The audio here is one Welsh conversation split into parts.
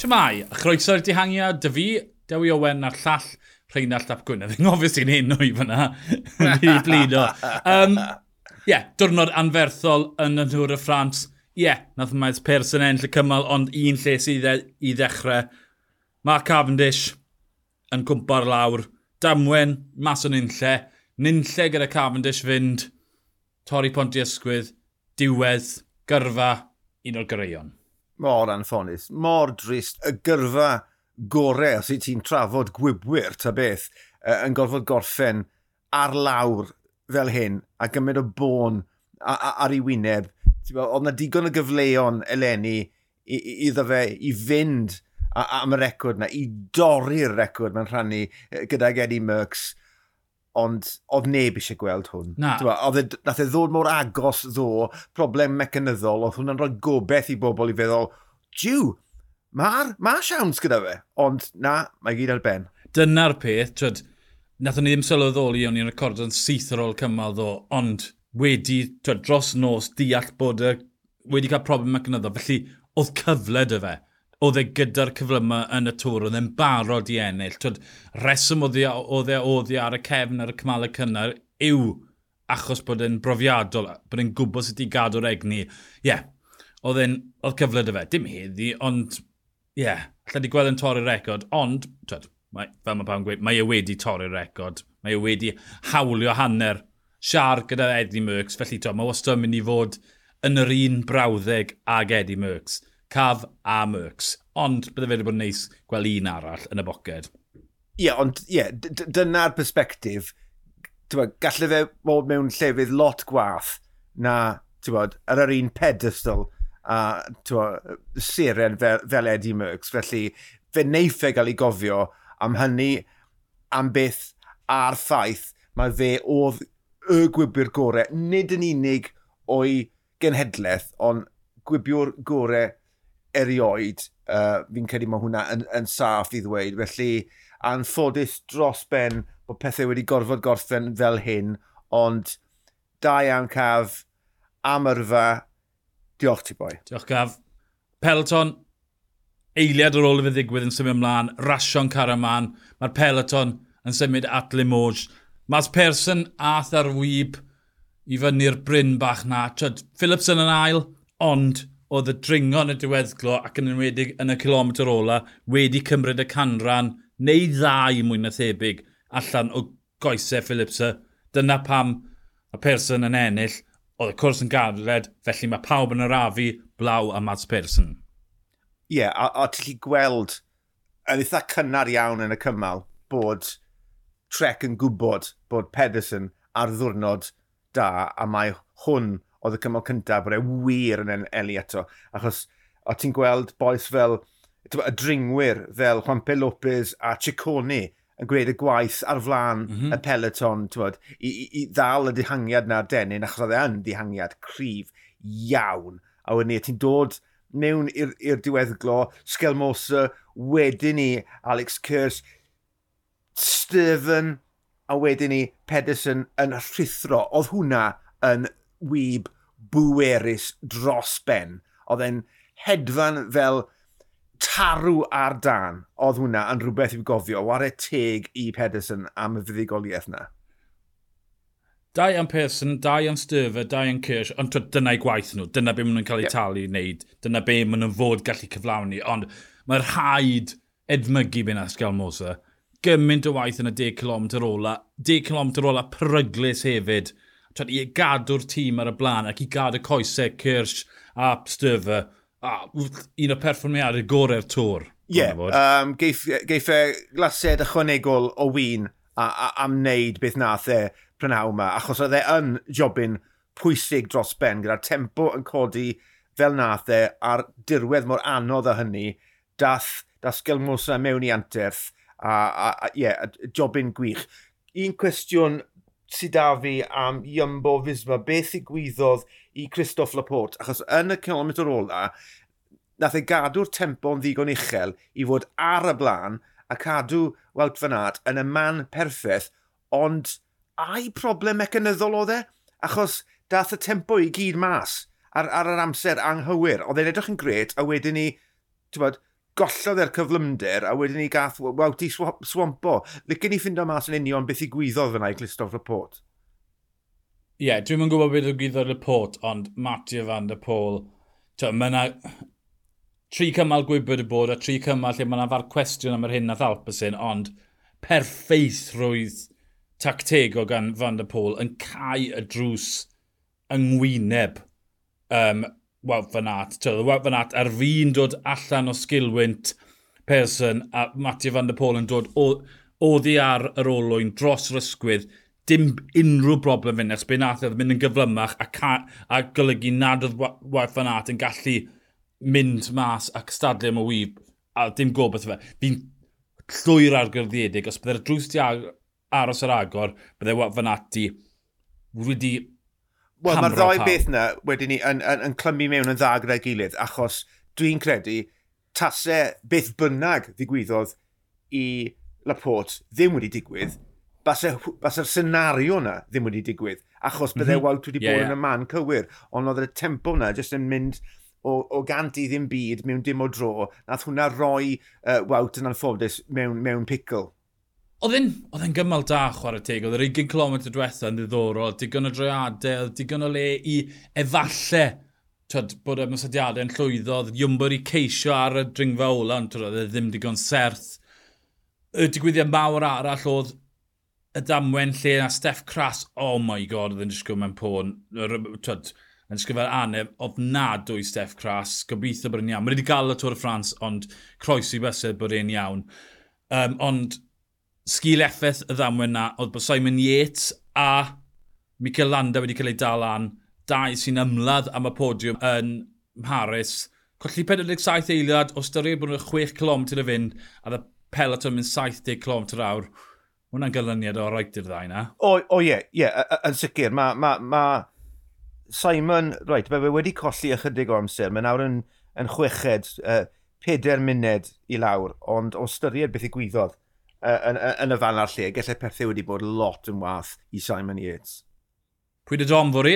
Siamai, a chroeso i'r dihangiad, dy fi, Dewi Owen a'r llall Rheinald Ap Gwynedd. Yng ngofio sy'n hyn o'i fyna, fi blido. Um, yeah, diwrnod anferthol yn y Tŵr y Ffrans. Ie, yeah, nath maes pers yn enll y cymal, ond un lle sydd i, ddechrau. Mark Cavendish yn cwmpa'r lawr. Damwen, mas o'n unlle. Nunlle gyda Cavendish fynd. Torri Ponti Ysgwydd. Diwedd. Gyrfa. Un o'r gyreion mor anffonus, mor drist, y gyrfa gorau os i ti'n trafod gwybwyr ta beth uh, yn gorfod gorffen ar lawr fel hyn a gymryd o bôn ar ei wyneb. Oedd na digon o gyfleon eleni iddo fe i fynd am y record na, i dorri'r record mae'n rhannu gydag Eddie Merckx ond oedd neb eisiau gweld hwn. Na. Oedd e nath e ddod mor agos ddo, problem mecanyddol, oedd hwnna'n rhoi gobeith i bobl i feddwl, diw, mae'r ma siawns gyda fe, ond na, mae gyd ar ben. Dyna'r peth, twyd, nath ni ddim sylweddoli o'n i'n record yn syth ar ôl cymal ddo, ond wedi, twyd, dros nos, deall bod y, wedi cael problem mecanyddol, felly oedd cyfle dy fe oedd e gyda'r cyflyma yn y tŵr, oedd e'n barod i ennill. Twyd, reswm oedd e oedd e ar y cefn ar y cymalau cynnar yw achos bod e'n brofiadol, bod e'n gwybod sut i gadw'r egni. Ie, yeah, oedd e'n, oedd cyfle dy fe, dim heddi, ond, ie, yeah, lle di gweld yn torri'r record, ond, twyd, mae, fel mae pawb yn gweud, mae e wedi torri'r record, mae e wedi hawlio hanner siar gyda Eddie Merckx, felly to, mae wastad yn mynd i fod yn yr un brawddeg ag Eddie Merckx. Caf a Merckx. Ond bydde fe wedi bod yn neis gweld un arall yn y boced. Ie, yeah, ond ie, yeah, dyna'r perspektif. Gallai fe bod mewn llefydd lot gwath na bod, ar yr un pedestal a bod, siren fel, fel Eddie Merckx. Felly fe neiff e gael ei gofio am hynny, am beth a'r ffaith mae fe oedd y gwybwyr gorau, nid yn unig o'i genhedlaeth, ond gwibiwr gorau erioed, uh, fi'n credu mae hwnna yn, yn saff i ddweud. Felly, anffodus dros ben bod pethau wedi gorfod gorffen fel hyn, ond da iawn caf, amyrfa, diolch ti boi. Diolch caf. Peloton, eiliad ar ôl y fe ddigwydd yn symud ymlaen, rasio'n caraman, mae'r peloton yn symud at Limoges. Mas Persson ath ar wyb i fyny'r bryn bach na. Tryd, Phillips yn ail, ond oedd y dringon y diweddglo ac yn enwedig yn y kilometr ola wedi cymryd y canran neu ddau mwy na thebyg allan o goesau Philipsa. Dyna pam y person yn ennill, oedd y cwrs yn gadled, felly mae pawb yn arafu blaw a Mads person. Ie, yeah, a, a ti'n gweld yn eitha cynnar iawn yn y cymal bod Trek yn gwybod bod Pedersen ar ddwrnod da a mae hwn oedd y cymal cyntaf bod e wir yn Eli eto. Achos o ti'n gweld boes fel y dringwyr fel Juanpe Lopez a Ciccone yn gwneud y gwaith ar flaen mm -hmm. y mhm. peleton bod, i, i, i ddal y dihangiad na'r denyn achos oedd e yn dihangiad cryf iawn. A wedyn ni, ti'n dod mewn i'r diweddglo, Skelmosa, wedyn ni Alex Kers, Stephen, a wedyn ni Pedersen yn rhithro. Oedd hwnna yn wyb bwerus dros ben. Oedd e'n hedfan fel tarw ar dan. Oedd hwnna yn rhywbeth i'w gofio. Ware teg i Pedersen am y fuddigoliaeth yna. Dau am Pearson, dau am Sturfer, dau am Kirsch, ond dyna'i gwaith nhw, dyna be maen nhw'n cael eu yep. talu i wneud, dyna be maen nhw'n fod gallu cyflawni, ond mae'r rhaid edmygu be'n asgal Mosa. Gymaint o waith yn y 10 km ola, 10 km ola pryglis hefyd, i gadw'r tîm ar y blaen ac i gadw coesau Kirsch a Sturfer. A, un o perfformiadau gorau'r tŵr. Ie, yeah, um, geif, geiff e glased ychwanegol o win a, a, am wneud beth nath e prynhaw yma, achos oedd e yn jobyn pwysig dros ben, gyda'r tempo yn codi fel nath e a'r dirwedd mor anodd â hynny, dath, dath Gelmosa mewn i anterth, a, a, a yeah, jobyn gwych. Un cwestiwn sydd da fi am Iambo Fisma, beth i gwyddodd i Christoph Laporte, achos yn y kilometr ola, nath ei gadw'r tempo'n ddigon uchel i fod ar y blaen a cadw Wout Van Aert yn y man perffaith, ond a'i problem mecanyddol oedd e? Achos dath y tempo i gyd mas ar, ar yr amser anghywir. Oedd e'n edrych yn gret, a wedyn ni, ti'n bod, gollodd e'r cyflymder a wedyn ni gath wawti swampo. Licen ni ffindo mas yn union beth i gwyddodd fyna i Clistoph Laporte. Ie, yeah, dwi'n yn gwybod beth o gwyddodd Laporte, ond Matthew van der Pôl, mae yna tri cymal gwybod y bod a tri cymal lle mae yna far cwestiwn am yr hyn nath Alpesyn, ond perfeith rwydd tactego gan Van der Pôl yn cael y drws yng ngwyneb um, waw, fan at. Wout van Aert, Ar fi'n dod allan o sgilwynt person a Matthew van der Pôl yn dod oddi ar yr olwyn dros yr ysgwydd dim unrhyw broblem fynd nes be'n athaf e, mynd yn gyflymach a, ca, a golygu nad oedd Wout Van Aert yn gallu mynd mas ac stadlu am y wyb a dim gobeith fe. Fi'n llwyr ar gyrddiedig, Os byddai'r drws di aros ar agor, byddai Wout Van Aert wedi Wel, mae'r ddoi beth yna wedyn ni yn, yn, yn clymu mewn yn dda gyda'i gilydd, achos dwi'n credu tasau beth bynnag ddigwyddodd i Laporte ddim wedi digwydd, basa'r senario yna ddim wedi digwydd, achos byddai mm -hmm. Wout wedi yeah, bod yeah. yn y man cywir, ond oedd y tempo yna jyst yn mynd o, o gant i ddim byd mewn dim o dro, nath hwnna roi uh, Wout yn anffodus mewn, mewn pickle. Oedd e'n yn gymal da chwarae teg, oedd yr 20 km diwetha yn ddiddorol, digon o droiadau, oedd digon o le i efalle twyd, bod y mysadiadau yn llwyddo, oedd Iwmbor i ceisio ar y dringfa ola, ond twyd, oedd e ddim digon serth. Y digwyddiad mawr arall oedd y damwen lle na Steff Cras, oh my god, oedd yn disgwyl mewn pôn. Twyd, yn disgwyl fel aneb, o'i Steff Cras, gobeithio bod yn iawn. Mae wedi gael y Tôr y Ffrans, ond croesi bysedd bod e'n iawn. Um, ond sgil effaith y ddamwen na, oedd bod Simon Yates a Michael Landa wedi cael ei dal an, dau sy'n ymladd am y podiwm yn Mharis. Colli 47 eiliad, o styried bod nhw'n 6 clom til y fynd, a dda peloton mynd 70 clom til awr. Hwna'n gylyniad o roed i'r ddau na. O ie, ie, yn sicr. Mae ma, ma Simon, right, mae wedi colli ychydig o amser. Mae nawr yn, yn chweched, uh, pedair munud i lawr, ond o styried beth i gwyddodd yn, yn y fan ar lle, gallai pethau wedi bod lot yn wath i Simon Yates. Pwy dy dom fori?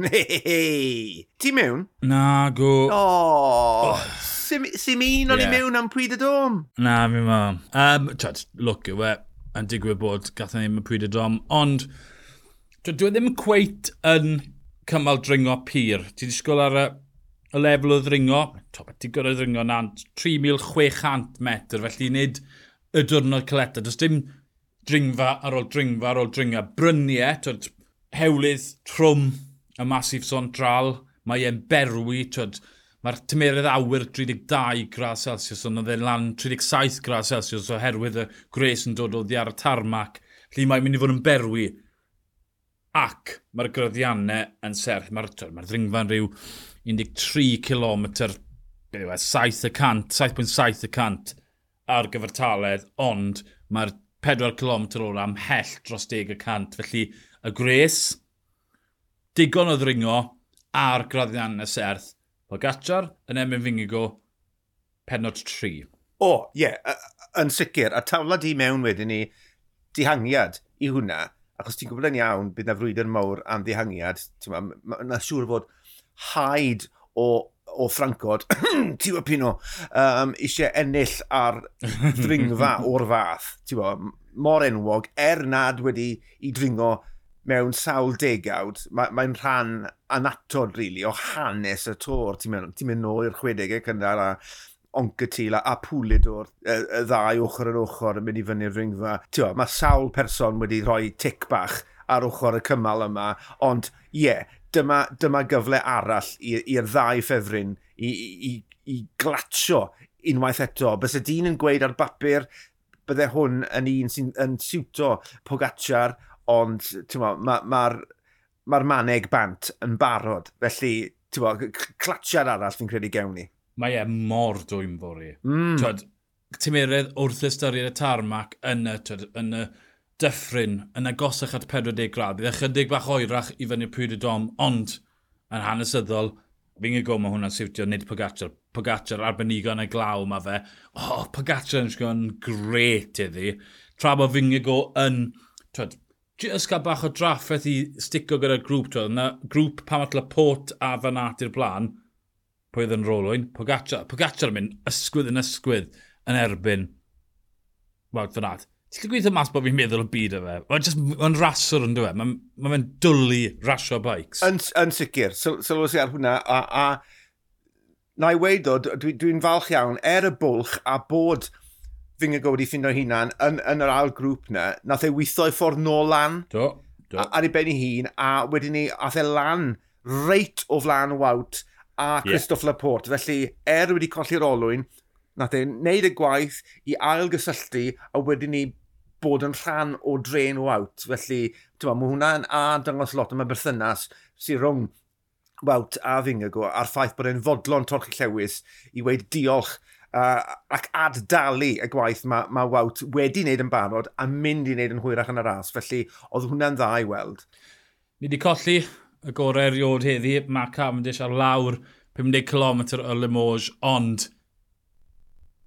Nei! Ti mewn? Na, go. Oh, oh. Sim, un o'n i mewn am pwy dy dom? Na, mi ma. Um, Twyd, look yw e, yn digwydd bod gath ni'n pwy dy dom, ond dwi e ddim cweit yn cymal dringo pyr. Ti wedi sgol ar y y lefel o ddringo, Ti gyrraedd ddringo na 3,600 metr, felly nid y diwrnod Coletta. Does dim dringfa ar ôl dringfa ar ôl dringfa. Bryniau, twyd, hewlydd, trwm, y masif sontral, mae e'n berwi, twyd, mae'r tymerydd awyr 32 grad Celsius, ond oedd e'n lan 37 grad Celsius oherwydd y gres yn dod o ddi ar y tarmac. Lly mae'n mynd i fod yn berwi. Ac mae'r gryddiannau yn serth. Mae'r ma ddringfa'n rhyw 13 km, 7%, 7.7% ar gyfer taledd, ond mae'r 4 km o'r am hell dros 10 y cant. Felly y gres, digon o ddringo a'r graddian y serth. Pogacar yn emyn fingigo penod 3. O, oh, ie, yeah, yn sicr. A tawla di mewn wedyn ni dihangiad i hwnna, achos ti'n gwybod yn iawn bydd na frwydr mawr am ddihangiad, ti'n ma, ma, siŵr fod haid o o Ffrancod, Tiwa Pino, um, eisiau ennill ar ddringfa o'r fath, ti'n bo, mor enwog, er nad wedi i dringo mewn sawl degawd, mae'n mae rhan anatod, really, o hanes y tor. Ti'n mynd, ti mynd nôl i'r 60au cynnar a Oncatil a, a Pwlidor, y, y ddau ochr yr ochr yn mynd i fyny'r ringfa. Tio, mae sawl person wedi rhoi tic bach ar ochr y cymal yma, ond ie, yeah, dyma, dyma gyfle arall i'r ddau ffefryn i, i, i, i glatio unwaith eto. Bys y dyn yn gweud ar bapur, bydde hwn yn un sy'n yn siwto Pogacar, ond mae'r ma, ma, ma maneg bant yn barod. Felly, mo, clatsiad arall fi'n credu gewn ni. Mae e mor dwy'n fori. Mm. Twyd, tymeredd wrth ystyried y tarmac yn y, twyd, yn y dyffryn yn agosach at 40 grad. Bydd ychydig bach oerach i fyny pwyd y dom, ond yn hanesyddol, fi'n gwybod mae hwnna'n siwtio, nid Pogacar. Pogacar arbenigo yn y glaw mae fe. O, oh, Pogacar yn sgwrn gret iddi. Tra bod fi'n gwybod yn, twyd, jyst cael bach o draffaeth i stico gyda'r grŵp. Twyd, yna grŵp pam at pot a fan at i'r blaen, pwy oedd yn rolwyn, Pogacar. Pogacar yn mynd ysgwydd yn ysgwydd yn erbyn Wout fan at. Ti'n gweithio mas bod fi'n meddwl o byd o fe. Mae'n raswr yn dweud. E? Mae'n ma, ma dwlu rasio bikes. Yn, yn sicr. Sylwys so, so i ar hwnna. A, a na i weid o, dwi'n dwi falch iawn, er y bwlch a bod Fingergo wedi ffindio hunan yn, yn yr ail grŵp na, nath ei weithio i ffordd nôl lan. Do, do. Ar ei ben ei hun, a wedyn ni, ath e lan, reit o flan wawt, a Christoph yeah. Laporte. Felly, er wedi colli'r olwyn, nath e wneud y gwaith i ailgysylltu a wedyn ni bod yn rhan o dren o awt. Felly, ma, mae hwnna'n a dangos lot am y berthynas sy'n rhwng Wout a Fingago a'r ffaith bod e'n fodlon torchi llewis i weid diolch uh, ac addalu y gwaith mae ma Wout wedi wneud yn barod a mynd i wneud yn hwyrach yn y ras. Felly, oedd hwnna'n dda i weld. Ni wedi colli y gorau erioed heddi. Mae Cavendish ar lawr 50km o Limoges, ond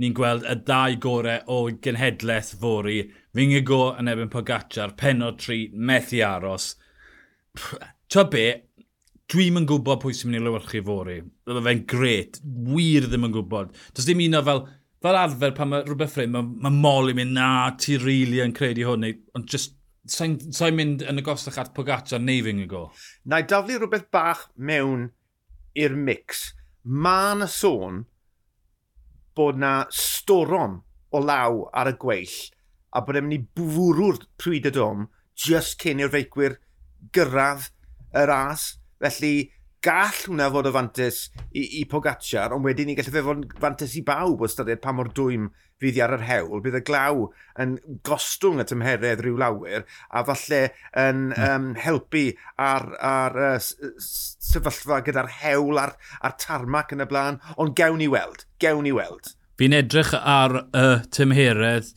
ni'n gweld y ddau gorau o genhedlaeth fori. Fingigo yn ebyn Pogacar, penod tri, methu aros. Twa be, dwi'm yn gwybod pwy sy'n mynd i lywyrchu fori. Roedd fe'n gret, wir ddim yn gwybod. Does dim un o fel, fel arfer pan mae rhywbeth ffrind, mae ma mol i mynd, na, ti rili really yn credu hwn, ond just sa'n sa mynd yn y gosach at Pogacar neu Fingigo? Na i daflu rhywbeth bach mewn i'r mix. Mae'n yna sôn bod na storom o law ar y gweill a bod e'n mynd i bwrw'r pryd y dom just cyn i'r feicwyr gyrraedd y ras. Felly, gall hwnna fod o fantes i, i Pogacar, ond wedyn ni gallu fe fod fantes i bawb o styried pa mor dwym fydd i ar yr hewl, bydd y glaw yn gostwng y tymheredd rhyw lawer, a falle yn um, helpu ar, ar uh, sefyllfa gyda'r hewl a'r, ar tarmac yn y blaen, ond gewn ni weld, gewn ni weld. Fi'n edrych ar y uh, tymheredd,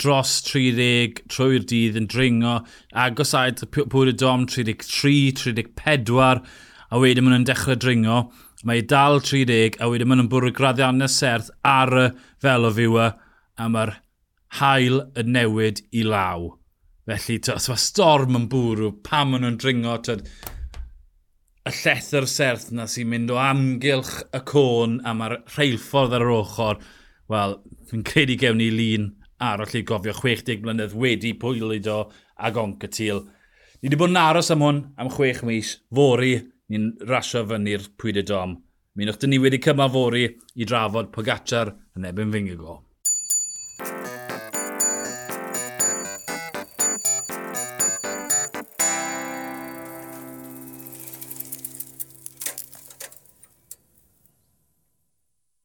dros 30 trwy'r dydd yn dringo, agos aed pwyr y dom 33, 34, a wedyn maen nhw'n dechrau dringo. Mae dal 30 a wedyn maen nhw'n bwrw graddiannau serth ar y fel o fywa e, a mae'r hael y newid i law. Felly, os mae storm yn bwrw, pam maen nhw'n dringo, tyd, y llethr serth na sy'n mynd o amgylch y côn a mae'r rheilffordd ar yr ochr, wel, fi'n credu gewn ni lun arall i gofio 60 mlynedd wedi pwylido a gonc y tîl. Ni wedi bod yn aros am hwn am 6 mis, fori, ni'n rasio fyny'r pwyd y dom. Mi wnwch dyn ni wedi cymafori i drafod Pogacar yn ebyn Fingigo.